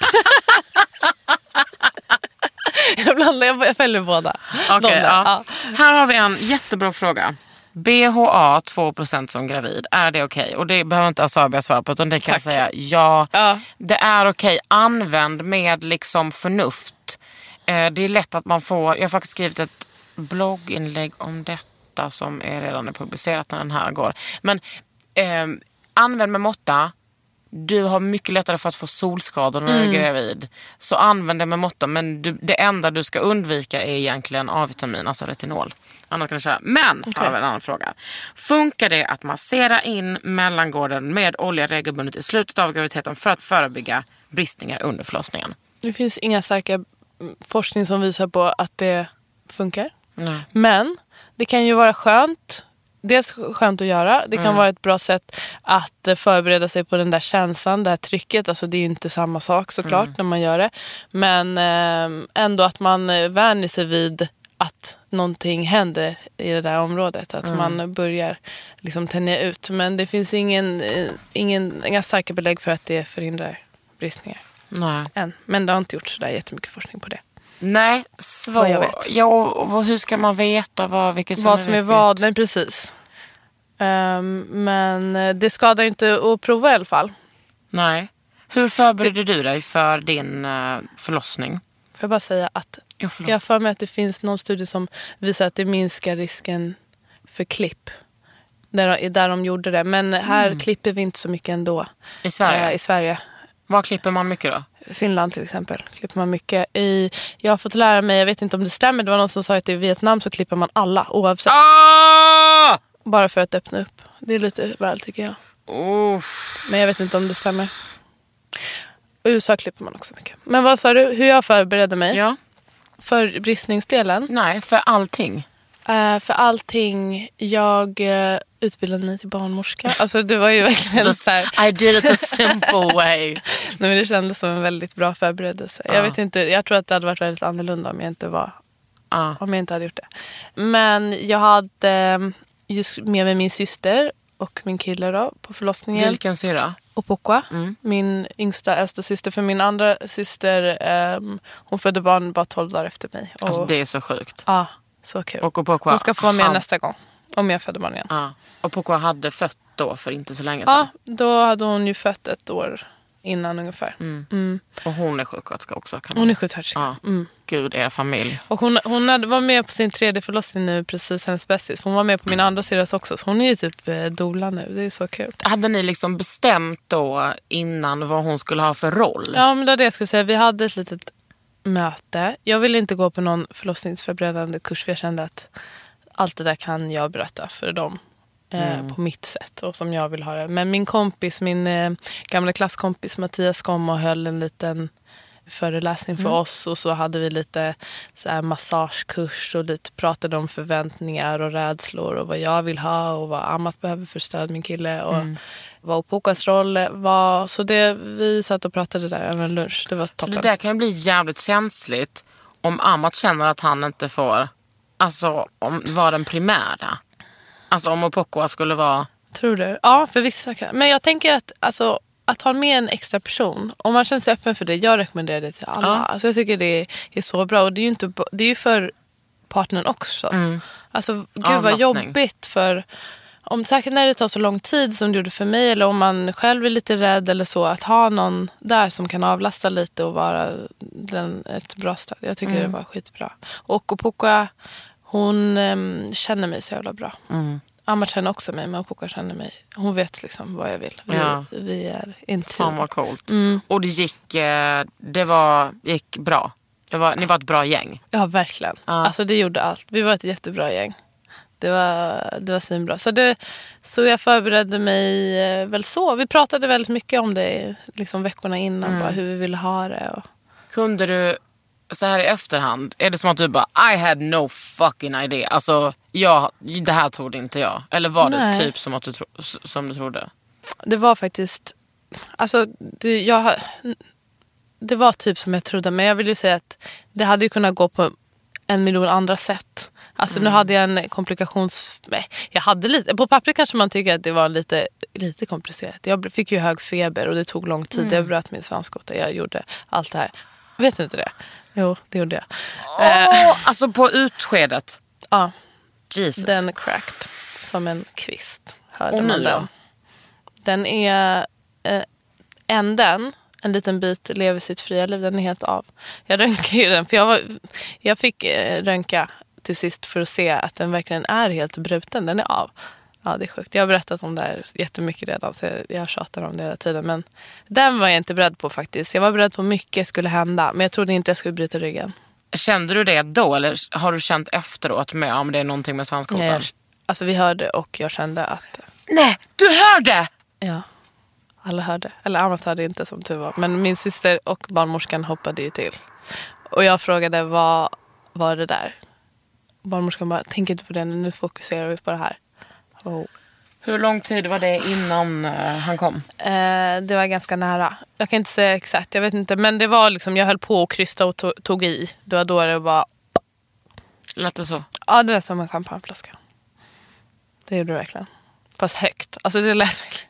jag blandar. Jag fäller båda. Där. ja. Ja. Här har vi en jättebra fråga. BHA 2% som gravid, är det okej? Och det behöver inte Asabia svara på utan det kan jag Tack. säga ja. Ja. Det är okej. Använd med liksom förnuft. Eh, det är lätt att man får, jag har faktiskt skrivit ett blogginlägg om detta som är redan är publicerat när den här går. Men eh, använd med måtta. Du har mycket lättare för att få solskador när du är gravid. Så använd det med måtta. Men du, det enda du ska undvika är egentligen A-vitamin, alltså retinol. Annars kan du köra. Men, har vi en annan fråga. Funkar det att massera in mellangården med olja regelbundet i slutet av graviditeten för att förebygga bristningar under förlossningen? Det finns inga starka mm, forskning som visar på att det funkar. Nej. Men det kan ju vara skönt. Dels skönt att göra. Det kan vara ett bra sätt att eh, förbereda sig på den där känslan, det här trycket. Alltså det är ju inte samma sak såklart när man gör det. Men eh, ändå att man eh, vänjer sig vid att någonting händer i det där området. Att man börjar liksom tänja ut. Men det finns ingen, eh, ingen, inga starka belägg för att det förhindrar bristningar. Nej. Än. Men det har inte gjorts så där jättemycket forskning på det. Nej, svårt. Jag vet. Ja, och hur ska man veta vad, vilket som vad som är vad, nej precis. Ehm, men eh, det skadar inte att prova i alla fall. Nej. Hur förberedde du dig för din eh, förlossning? Får jag bara säga att Jo, jag har för mig att det finns någon studie som visar att det minskar risken för klipp. Där, där de gjorde det. Men här klipper vi inte så mycket ändå. I Sverige? Eh, I Sverige. Var klipper man mycket då? Finland till exempel klipper man mycket. I, jag har fått lära mig, jag vet inte om det stämmer, det var någon som sa att i Vietnam så klipper man alla oavsett. Ah! Bara för att öppna upp. Det är lite väl tycker jag. Uff. Men jag vet inte om det stämmer. I USA klipper man också mycket. Men vad sa du, hur jag förberedde mig? Ja. För bristningsdelen? Nej, för allting. Eh, för allting, jag uh, utbildade mig till barnmorska. Alltså det var ju verkligen så här, I did it the simple way. nej, men det kändes som en väldigt bra förberedelse. Jag vet inte, jag tror att det hade varit väldigt annorlunda om jag inte var om jag inte hade gjort det. Men jag hade eh, just med mig min syster och min kille då på förlossningen. Vilken syra? Opokwa, min yngsta äldsta syster. För min andra syster, ehm, hon födde barn bara 12 dagar efter mig. Och, Alltså det är så sjukt. Ja, så kul. Och Opokwa hon ska få vara med han- nästa gång. Om jag föder barn igen. Och Poko hade fött då för inte så länge sedan. Ja, då hade hon ju fött ett år innan ungefär. Mm. Och hon är sjuksköterska också. Kan man- Hon är sjuksköterska. Ja. Mm. Gud, er familj. Och hon, hon hade, var med på sin tredje förlossning nu, precis hennes bästis. Hon var med på min andra syrras också. Så hon är ju typ eh, doula nu. Det är så kul. Hade ni liksom bestämt då innan vad hon skulle ha för roll? Ja, men det var det jag skulle säga. Vi hade ett litet möte. Jag ville inte gå på någon förlossningsförberedande kurs för jag kände att allt det där kan jag berätta för dem. Eh, På mitt sätt och som jag vill ha det. Men min kompis, min eh, gamla klasskompis Mattias kom och höll en liten föreläsning för oss och så hade vi lite så här massagekurs och lite pratade om förväntningar och rädslor och vad jag vill ha och vad Amat behöver för stöd, min kille. Och vad Opokas roll var. Så det, vi satt och pratade där över en lunch. Det var För toppen. det där kan ju bli jävligt känsligt om Amat känner att han inte får alltså, om, vara den primära. Alltså om Opokoa skulle vara... Tror du? Ja, för vissa kan. Men jag tänker att alltså, att ha med en extra person, om man känner sig öppen för det, jag rekommenderar det till alla. Ja. Alltså, jag tycker det är, så bra och det är ju, inte, det är ju för partnern också. Alltså gud vad Mm. Avlastning. jobbigt för om säkert när det tar så lång tid som det gjorde för mig eller om man själv är lite rädd eller så att ha någon där som kan avlasta lite och vara den, ett bra stöd. Jag tycker Mm. det var skitbra. Och Opoka hon em, känner mig så jävla bra. Mm. Amma känner också mig men Opoka känner mig. Hon vet liksom vad jag vill. Vi, Ja. vi är inte Fan vad coolt. Mm. Och det gick, eh, det var, gick bra. Det var, ni var ett bra gäng. Ja, verkligen. Ja. Alltså det gjorde allt. Vi var ett jättebra gäng. Det var, det var svinbra. Så, det, så jag förberedde mig eh, väl så. Vi pratade väldigt mycket om det liksom veckorna innan. Mm. Bara hur vi ville ha det. Och, Kunde du, så här i efterhand, är det som att du bara I had no fucking idea. Alltså, jag, det här trodde inte jag. Eller var det Nej. typ som, att du, tro, som du trodde? det var faktiskt... Alltså, det, jag, det var typ som jag trodde. Men jag vill ju säga att det hade ju kunnat gå på en miljon andra sätt. Alltså nu hade jag en komplikations... Nej, jag hade lite, på pappret kanske man tycker att det var lite, lite komplicerat. Jag fick ju hög feber och det tog lång tid. Jag bröt min svanskota. Jag gjorde allt det här. Vet du inte det? Jo, det gjorde jag. Åh, alltså på utskedet. Ja, Jesus. den cracked som en kvist. Hörde Och man då? den. Den är eh, änden, en liten bit, lever sitt fria liv. Den är helt av. Jag röntgade ju den, för jag, var, jag fick eh, röntga till sist för att se att den verkligen är helt bruten. Den är av. Ja, det är sjukt. Jag har berättat om det här jättemycket redan, så jag, jag tjatar om det hela tiden. Men den var jag inte beredd på faktiskt. Jag var beredd på mycket skulle hända, men jag trodde inte jag skulle bryta ryggen. Kände du det då eller har du känt efteråt med om det är någonting med svanskotan? Jag, alltså vi hörde och jag kände att Nej, du hörde! Ja. Alla hörde. Eller Amat hörde inte som tur var. Men min syster och barnmorskan hoppade ju till. Och jag frågade vad var det där? Barnmorskan bara, tänk inte på det nu, nu fokuserar vi på det här. Oh. Hur lång tid var det innan eh, han kom? Eh, det var ganska nära. Jag kan inte säga exakt, jag vet inte. Men det var liksom, jag höll på att krysta och to- tog i. Det var då det var, Lät det så? ja det lät som en champagneflaska. Det gjorde det verkligen. Fast högt. Alltså det lät verkligen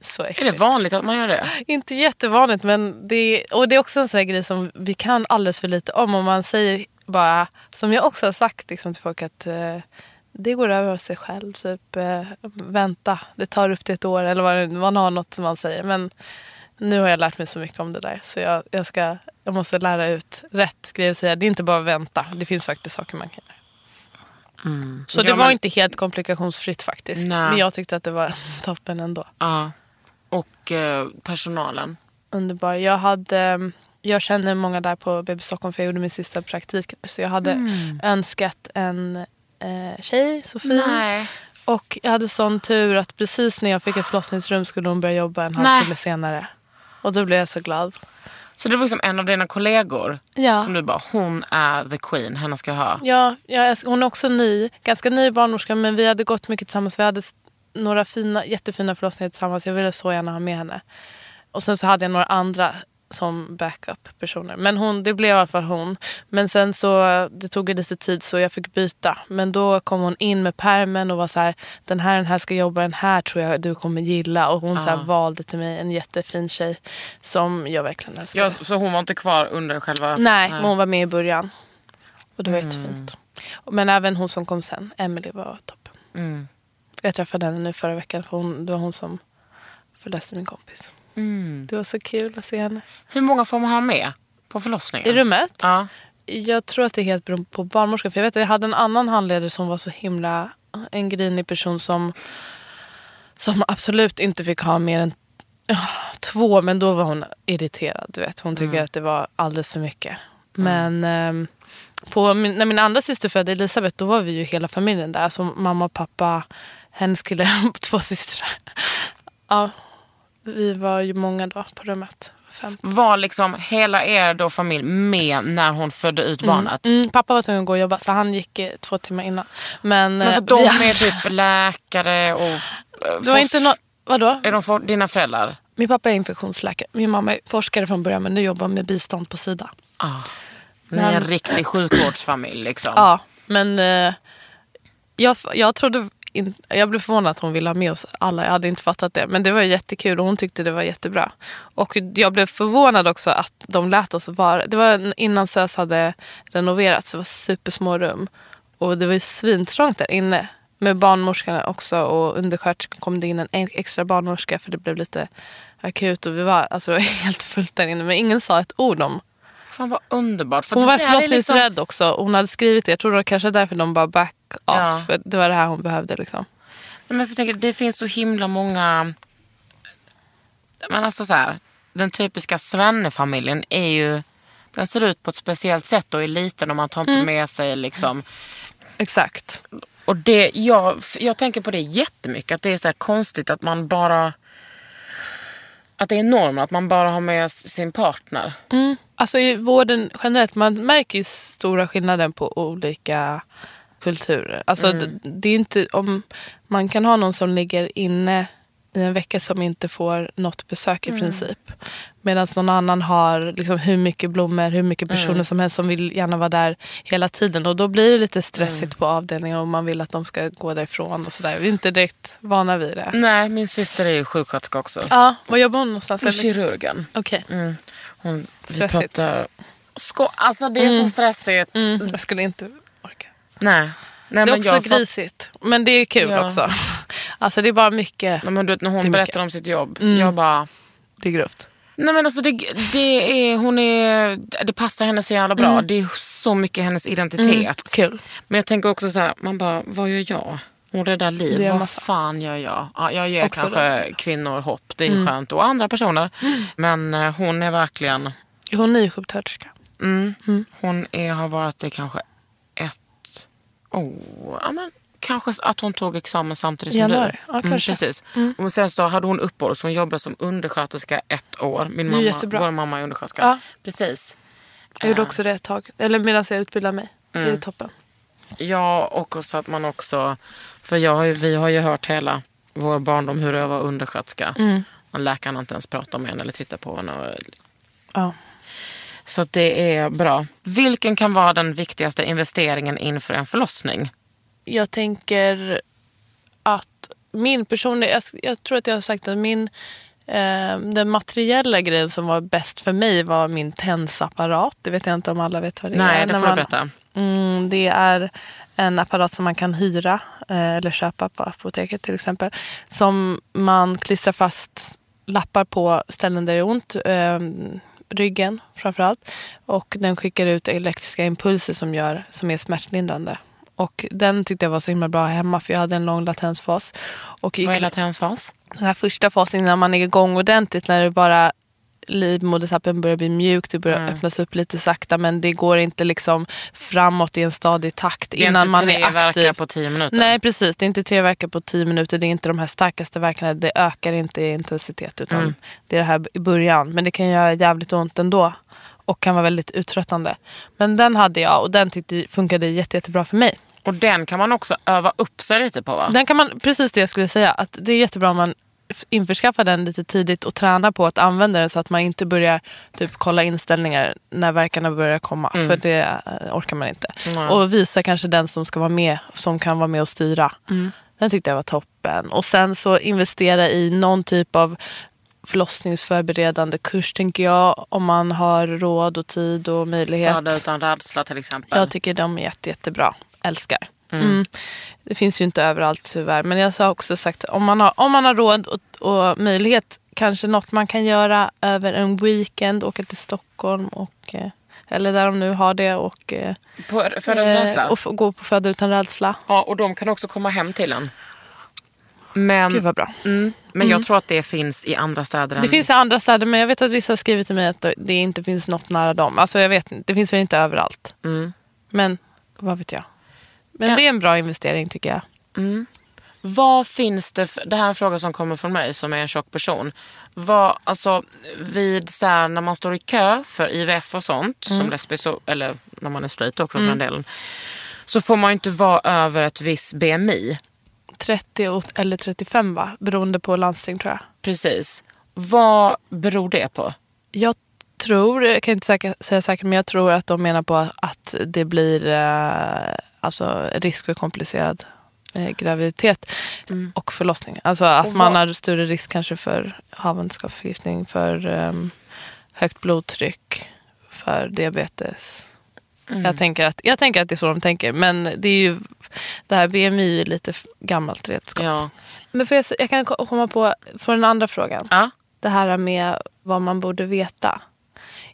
så Är äckligt. det vanligt att man gör det? Inte jättevanligt men det, och det är också en sån grej som vi kan alldeles för lite om. Om man säger bara, som jag också har sagt liksom, till folk att eh, det går över av sig själv. Typ eh, vänta, det tar upp till ett år eller vad man har något som man säger. Men nu har jag lärt mig så mycket om det där så jag, jag, ska, jag måste lära ut rätt grejer att säga. Det är inte bara att vänta, det finns faktiskt saker man kan göra. Så det Ja, var men- inte helt komplikationsfritt faktiskt. Nej. Men jag tyckte att det var toppen ändå. Ja. Och eh, personalen. Underbar. Jag, hade, jag känner många där på BB Stockholm för jag gjorde min sista praktik. Så jag hade Mm. önskat en eh, tjej, Sofie. Nej. Och jag hade sån tur att precis när jag fick ett förlossningsrum skulle hon börja jobba en halvtimme senare. Och då blev jag så glad. Så det var liksom en av dina kollegor Ja. som du bara, hon är the queen, henne ska jag ha. Ja, jag, hon är också ny, ganska ny barnmorska men vi hade gått mycket tillsammans. Vi hade några fina, jättefina förlossningar tillsammans. Jag ville så gärna ha med henne. Och sen så hade jag några andra som backup-personer. Men hon, det blev i alla fall hon. Men sen så, det tog lite tid så jag fick byta. Men då kom hon in med permen och var så här, den här, den här ska jobba, den här tror jag du kommer gilla. Och hon så här, valde till mig en jättefin tjej som jag verkligen älskar. Ja, så hon var inte kvar under själva... Nej, men hon var med i början. Och det var Mm. jättefint. Men även hon som kom sen, Emily var toppen. Mm. Jag träffade henne nu förra veckan. För hon, det var hon som förlöste min kompis. Mm. Det var så kul att se henne. Hur många får man ha med på förlossningen? I rummet? Ja. Jag tror att det är helt beroende på barnmorska. För jag vet att jag hade en annan handledare som var så himla... En grinig person som, som absolut inte fick ha mer än två. Men då var hon irriterad. Du vet. Hon tycker att det var alldeles för mycket. Men ehm, på när min andra syster födde Elisabeth då var vi ju hela familjen där. Alltså mamma, pappa, hennes kille, två systrar. Ja, vi var ju många då på rummet. Fem. Var liksom hela er då familj med när hon födde ut barnet? Mm, pappa var tvungen att gå och jobba så han gick eh, två timmar innan. Men, Men för eh, de vi- är typ läkare och... eh, Det var inte nå- Vadå? Är de for, dina föräldrar? Min pappa är infektionsläkare. Min mamma är forskare från början men nu jobbar med bistånd på Sida. Ah. Ni är en Men- riktig sjukvårdsfamilj liksom. Ja, men eh, jag, jag trodde in, jag blev förvånad att hon ville ha med oss alla. Jag hade inte fattat det. Men det var jättekul och hon tyckte det var jättebra. Och jag blev förvånad också att de lät oss vara. Det var innan SÖS hade renoverats. Det var supersmå rum. Och det var ju svintrångt där inne. Med barnmorskan också och undersköterskan kom det in en extra barnmorska för det blev lite akut. Och vi var, alltså, det var helt fullt där inne. Men ingen sa ett ord om Fan vad underbart. För hon var är liksom- förlossningsrädd också. Hon hade skrivit det. Jag tror det var kanske därför de bara back off. Ja. För det var det här hon behövde. Liksom. Nej, Men jag tänker, det finns så himla många... Men alltså så här, den typiska svennefamiljen är ju... Den ser ut på ett speciellt sätt och är liten och man tar inte Mm. med sig liksom... Exakt. Och det, jag, jag tänker på det jättemycket. Att det är så konstigt att man bara... Att det är normen att man bara har med sin partner. Mm. Alltså i vården generellt, man märker ju stora skillnader på olika kulturer. Alltså Mm. det, det är inte om man kan ha någon som ligger inne i en vecka som inte får något besök i Mm. princip. Medan någon annan har liksom hur mycket blommor, hur mycket personer Mm. som helst som vill gärna vara där hela tiden. Och då blir det lite stressigt Mm. på avdelningen och man vill att de ska gå därifrån och sådär. Vi är inte direkt vana vid det. Nej, min syster är ju sjuksköterska också. Ja, var jobbar hon någonstans? Eller? kirurgen. Okej. Mm. Hon, vi Stressigt. pratar... Sko- alltså det är så stressigt. Mm, jag skulle inte orka. Nej. Nej, Det är också jag fatt- grisigt. Men det är kul Ja. också. Alltså det är bara mycket. Nej, men du vet, när hon Det berättar mycket. Mm. om sitt jobb, jag bara... Det är grovt. Nej men alltså det, det är, hon är, det passar henne så jävla bra. Det är så mycket hennes identitet. Mm, kul. Men jag tänker också så här, man bara, vad gör jag? Hon räddar liv, Det vad massa. fan gör jag? Ja, jag ger Också kanske kvinnor hopp, det är ju skönt. Och andra personer. Men eh, hon är verkligen, Hon är ju sjuksköterska. mm, hon är, har varit det kanske oh, ja, men, kanske att hon tog examen samtidigt som Januari. du. Ja, Mm, precis. Och sen så hade hon uppehåll så hon jobbade som undersköterska ett år. Min mamma, jättebra. vår mamma är undersköterska. Ja. Precis. Jag gjorde också det ett tag. Eller medan jag utbildade mig. Det är toppen. Ja, och också att man också... För jag har vi har ju hört hela vår barndom hur jag var undersköterska. Mm. Läkaren inte ens pratar med en eller tittar på en. Och, Ja. Så det är bra. Vilken kan vara den viktigaste investeringen inför en förlossning? Jag tänker att min personliga... Jag, jag tror att jag har sagt att min... Eh, den materiella grejen som var bäst för mig var min tensapparat. Det vet jag inte om alla vet vad det är. Nej, det får du berätta. Mm, det är en apparat som man kan hyra eh, eller köpa på apoteket till exempel. Som man klistrar fast lappar på ställen där det är ont. Eh, ryggen framförallt. Och den skickar ut elektriska impulser som, gör, som är smärtlindrande. Och den tyckte jag var så himla bra hemma för jag hade en lång latensfas. Och Vad är latensfas? Den här första fasen innan man är igång ordentligt när det bara livmodertappen börjar bli mjuk, det börjar Mm. öppnas upp lite sakta men det går inte liksom framåt i en stadig takt Det är innan inte man tre är aktiv. verkar på tio minuter. Nej precis, det är inte tre verkar på tio minuter. Det är inte de här starkaste verkarna. Det ökar inte i intensitet utan Mm. det är det här i början. Men det kan göra jävligt ont ändå. Och kan vara väldigt uttröttande. Men den hade jag och den tyckte funkade jätte, jättebra för mig. Och den kan man också öva upp sig lite på va? Den kan man, precis det jag skulle säga. Att det är jättebra om man införskaffar den lite tidigt och tränar på att använda den så att man inte börjar typ kolla inställningar när verkarna börjar komma. För det eh, orkar man inte. Nej. Och visa kanske den som ska vara med, som kan vara med och styra. Den tyckte jag var toppen. Och sen så investera i någon typ av förlossningsförberedande kurs tänker jag. Om man har råd och tid och möjlighet. Föda utan rädsla till exempel. Jag tycker de är jätte, jättebra. Älskar. Mm. Det finns ju inte överallt tyvärr. Men jag har också sagt om man har, om man har råd och, och möjlighet. Kanske något man kan göra över en weekend. Åka till Stockholm och eh, eller där de nu har det och, eh, på, rädsla? och gå på Föda utan rädsla. Ja, och de kan också komma hem till en. Men, Gud vad bra. mm, men jag tror att det finns i andra städer. Det än- finns i andra städer men jag vet att vissa har skrivit till mig att det inte finns något nära dem. Alltså jag vet det finns väl inte överallt. Mm. Men vad vet jag. Men Ja. det är en bra investering tycker jag. Vad finns det för, det här är en fråga som kommer från mig som är en tjock person. Vad, alltså, vid så här, när man står i kö för IVF och sånt, Mm. som lesbisk, eller när man är straight också för den delen, så får man ju inte vara över ett visst BMI. 30 och- eller 35 va? Beroende på landsting tror jag. Precis. Vad beror det på? Jag tror, jag kan inte säga säkert, men jag tror att de menar på att det blir eh, alltså risk för komplicerad eh, graviditet och förlossning. Alltså att Och man har större risk kanske för havandeskapsförgiftning, för ehm, högt blodtryck, för diabetes. Jag, tänker att, jag tänker att det är så de tänker. Men det är ju, det här BMI är ju lite gammalt redskap. Ja. Men för jag, jag kan ko- komma på, för den andra frågan Ja. det här med vad man borde veta.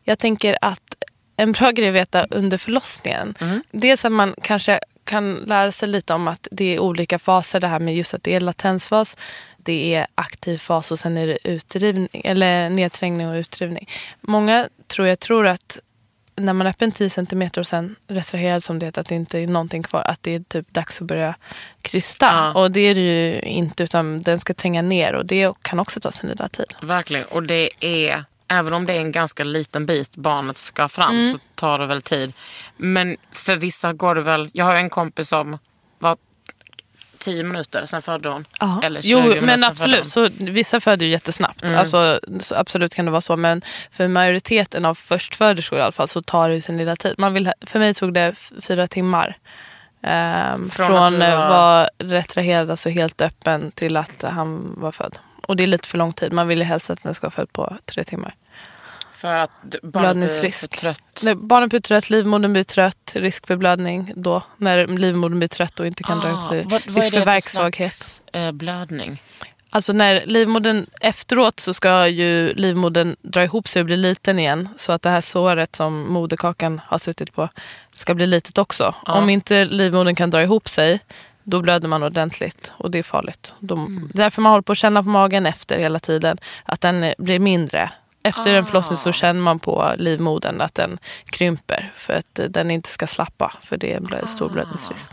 Jag tänker att en bra grej att veta under förlossningen. Dels att man kanske kan lära sig lite om att det är olika faser. Det här med just att det är latensfas, det är aktiv fas och sen är det utrivning, eller nedträngning och utrivning. Många tror jag tror att när man är öppen 10 cm och sen retraherad som det heter, att det inte är någonting kvar. Att det är typ dags att börja krysta. Ja. Och det är det ju inte utan den ska tränga ner och det kan också ta sin lilla tid. Verkligen. Och det är, även om det är en ganska liten bit barnet ska fram Mm. så tar det väl tid. Men för vissa går det väl, jag har en kompis som var 10 minuter, sen födde hon. Eller 20 jo, minuter, men absolut. Så, vissa föder ju jättesnabbt. Mm. Alltså, så absolut kan det vara så. Men för majoriteten av förstföderskor i alla fall så tar det sin lilla tid. Man vill, för mig tog det fyra timmar. Ehm, Från från att var- vara retraherad, alltså helt öppen, till att han var född. Och det är lite för lång tid. Man vill ju helst att den ska vara född på tre timmar. För att barnet blir för trött. När barnet blir trött, livmodern blir trött, risk för blödning då. När livmodern blir trött och inte kan dra upp. Ah, vad, vad är Risk det för för värksvaghet. slags eh, blödning? Alltså när livmodern efteråt så ska ju livmodern dra ihop sig och bli liten igen. Så att det här såret som moderkakan har suttit på ska bli litet också. Ja. Om inte livmodern kan dra ihop sig då blöder man ordentligt och det är farligt. De, Därför man håller på att känna på magen efter hela tiden att den blir mindre. Efter en förlossning så känner man på livmodern att den krymper för att den inte ska slappa för det är en blö- stor blödningsrisk.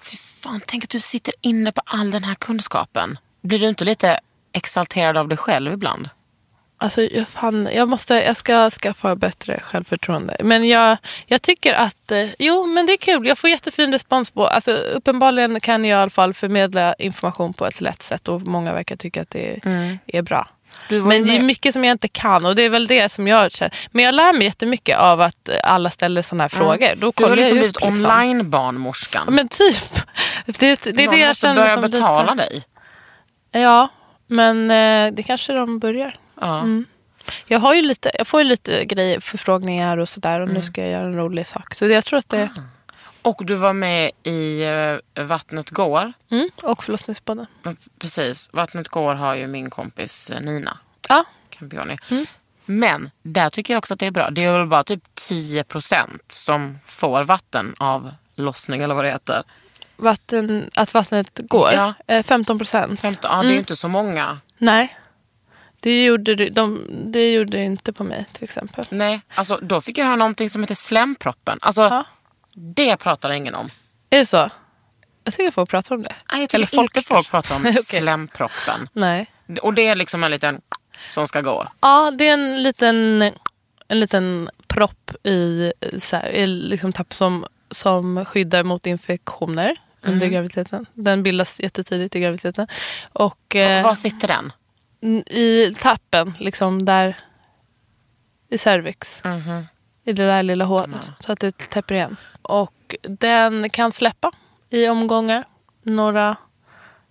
Fy fan, tänk att du sitter inne på all den här kunskapen. Blir du inte lite exalterad av dig själv ibland? Alltså, jag, fan, jag, måste, jag ska skaffa bättre självförtroende. Men jag, jag tycker att, eh, jo men det är kul. Jag får jättefin respons på, alltså uppenbarligen kan jag i alla fall förmedla information på ett lätt sätt och många verkar tycka att det är bra. Men det är mycket som jag inte kan och det är väl det som jag känner. Men jag lär mig jättemycket av att alla ställer sådana här frågor. Då Du har liksom blivit liksom. Ja, Men typ. Det, det, det är Någon det jag måste börja betala lite... dig. Ja, men eh, det kanske de börjar. Ja. Mm. Jag, har ju lite, jag får ju lite grejer, förfrågningar och sådär och Mm. nu ska jag göra en rolig sak. Så jag tror att det... Och du var med i eh, Vattnet går. Mm. Och förlossningspodden. Precis, Vattnet går har ju min kompis eh, Nina Ja, Campioni. Men där tycker jag också att det är bra. Det är väl bara typ 10% som får vatten av lossning eller vad det heter. vatten, att vattnet går. Ja. Eh, 15 procent. 15, ja, det är ju inte så många. Nej. Det gjorde, de, det gjorde det inte på mig till exempel. Nej, alltså då fick jag höra någonting som heter slemproppen. Alltså, Ja. det pratar ingen om. Är det så? Jag tycker folk pratar om det. Nej, jag tycker Eller folk inte folk pratar om Okej. slemproppen. Nej. Och det är liksom en liten som ska gå. Ja, det är en liten, en liten propp i, så här, i liksom tapp som, som skyddar mot infektioner under graviditeten. Den bildas jättetidigt i graviditeten. Och eh, Var sitter den? I tappen, liksom där i cervix. Mhm. I det där lilla hålet. Så att det täpper igen. Och den kan släppa i omgångar. Några,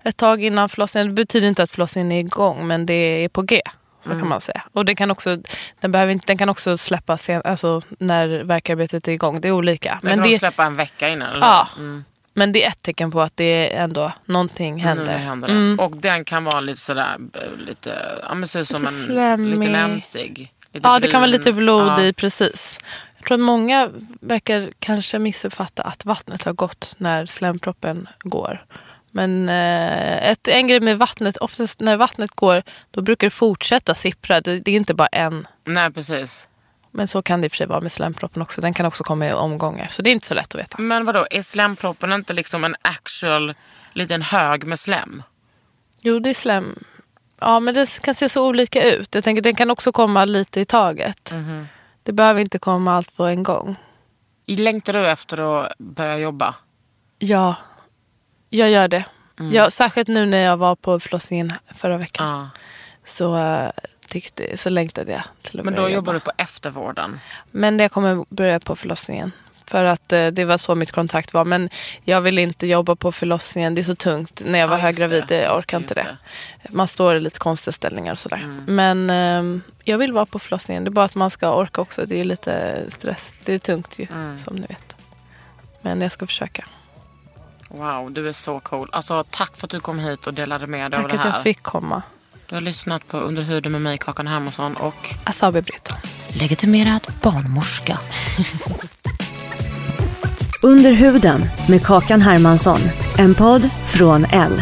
ett tag innan förlossningen. Det betyder inte att förlossningen är igång men det är på G. Så Mm. kan man säga. Och det kan också, den, behöver inte, den kan också släppa sen, alltså, när verkarbetet är igång. Det är olika. Den Men kan det, de släppa en vecka innan? Eller? Ja. Mm. Men det är ett tecken på att det är ändå någonting händer. Nu händer det. Mm. Och den kan vara lite sådär, eh, lite, ja men ser ut som en, slemmig. lite länsig. Lite Ja, det kan vara brun. lite blod Ja. i, precis. Jag tror att många verkar kanske missuppfatta att vattnet har gått när slemproppen går. Men eh, ett, en grej med vattnet, oftast när vattnet går, då brukar det fortsätta sippra. Det, det är inte bara en. Nej, precis. Men så kan det i och för sig vara med slemproppen också. Den kan också komma i omgångar. Så det är inte så lätt att veta. Men vadå, är slemproppen inte liksom en actual liten hög med slem? Jo, det är slem. Ja, men det kan se så olika ut. Jag tänker den kan också komma lite i taget. Det behöver inte komma allt på en gång. Längtar du efter att börja jobba? Ja, jag gör det. Ja, särskilt nu när jag var på förlossningen förra veckan. Ja. Så, äh, tyckte, så längtade jag till att Men då jobba. jobbar du på eftervården? Men jag kommer börja på förlossningen. För att eh, det var så mitt kontrakt var. Men jag vill inte jobba på förlossningen. Det är så tungt. När jag var Ja, höggravid, det. jag orkar det, inte just det. Man står i lite konstiga ställningar och sådär. Mm. Men ehm, jag vill vara på förlossningen. Det är bara att man ska orka också. Det är lite stress. Det är tungt ju, Mm. som ni vet. Men jag ska försöka. Wow, du är så cool. Alltså, tack för att du kom hit och delade med dig av Tack det att här. jag fick komma. Du har lyssnat på Under huden med mig, Kakan Hermansson och Asabi Britt. legitimerad barnmorska. Under huden med Kakan Hermansson. En podd från L.